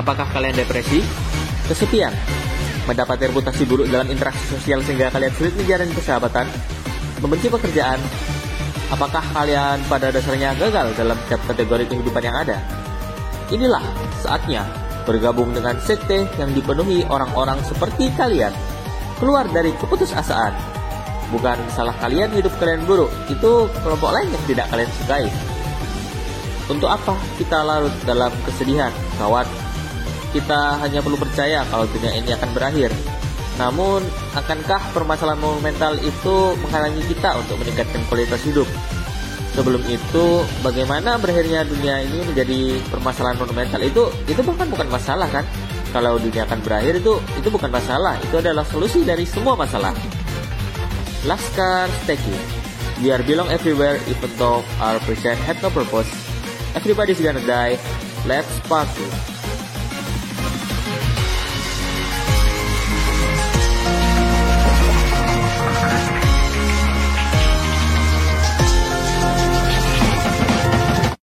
Apakah kalian depresi? Kesepian? Mendapat reputasi buruk dalam interaksi sosial sehingga kalian sulit menjalin persahabatan? Membenci pekerjaan? Apakah kalian pada dasarnya gagal dalam setiap kategori kehidupan yang ada? Inilah saatnya bergabung dengan sekte yang dipenuhi orang-orang seperti kalian. Keluar dari keputusasaan. Bukan salah kalian hidup kalian buruk, itu kelompok lain yang tidak kalian sukai. Untuk apa kita larut dalam kesedihan, kawan? Kita hanya perlu percaya kalau dunia ini akan berakhir. Namun, akankah permasalahan monumental itu menghalangi kita untuk meningkatkan kualitas hidup? Sebelum itu, bagaimana berakhirnya dunia ini menjadi permasalahan monumental itu itu bahkan bukan masalah kan? Kalau dunia akan berakhir itu itu bukan masalah, itu adalah solusi dari semua masalah. Laskar Steki We are belong everywhere even though our present had no purpose. Everybody's gonna die. Let's party.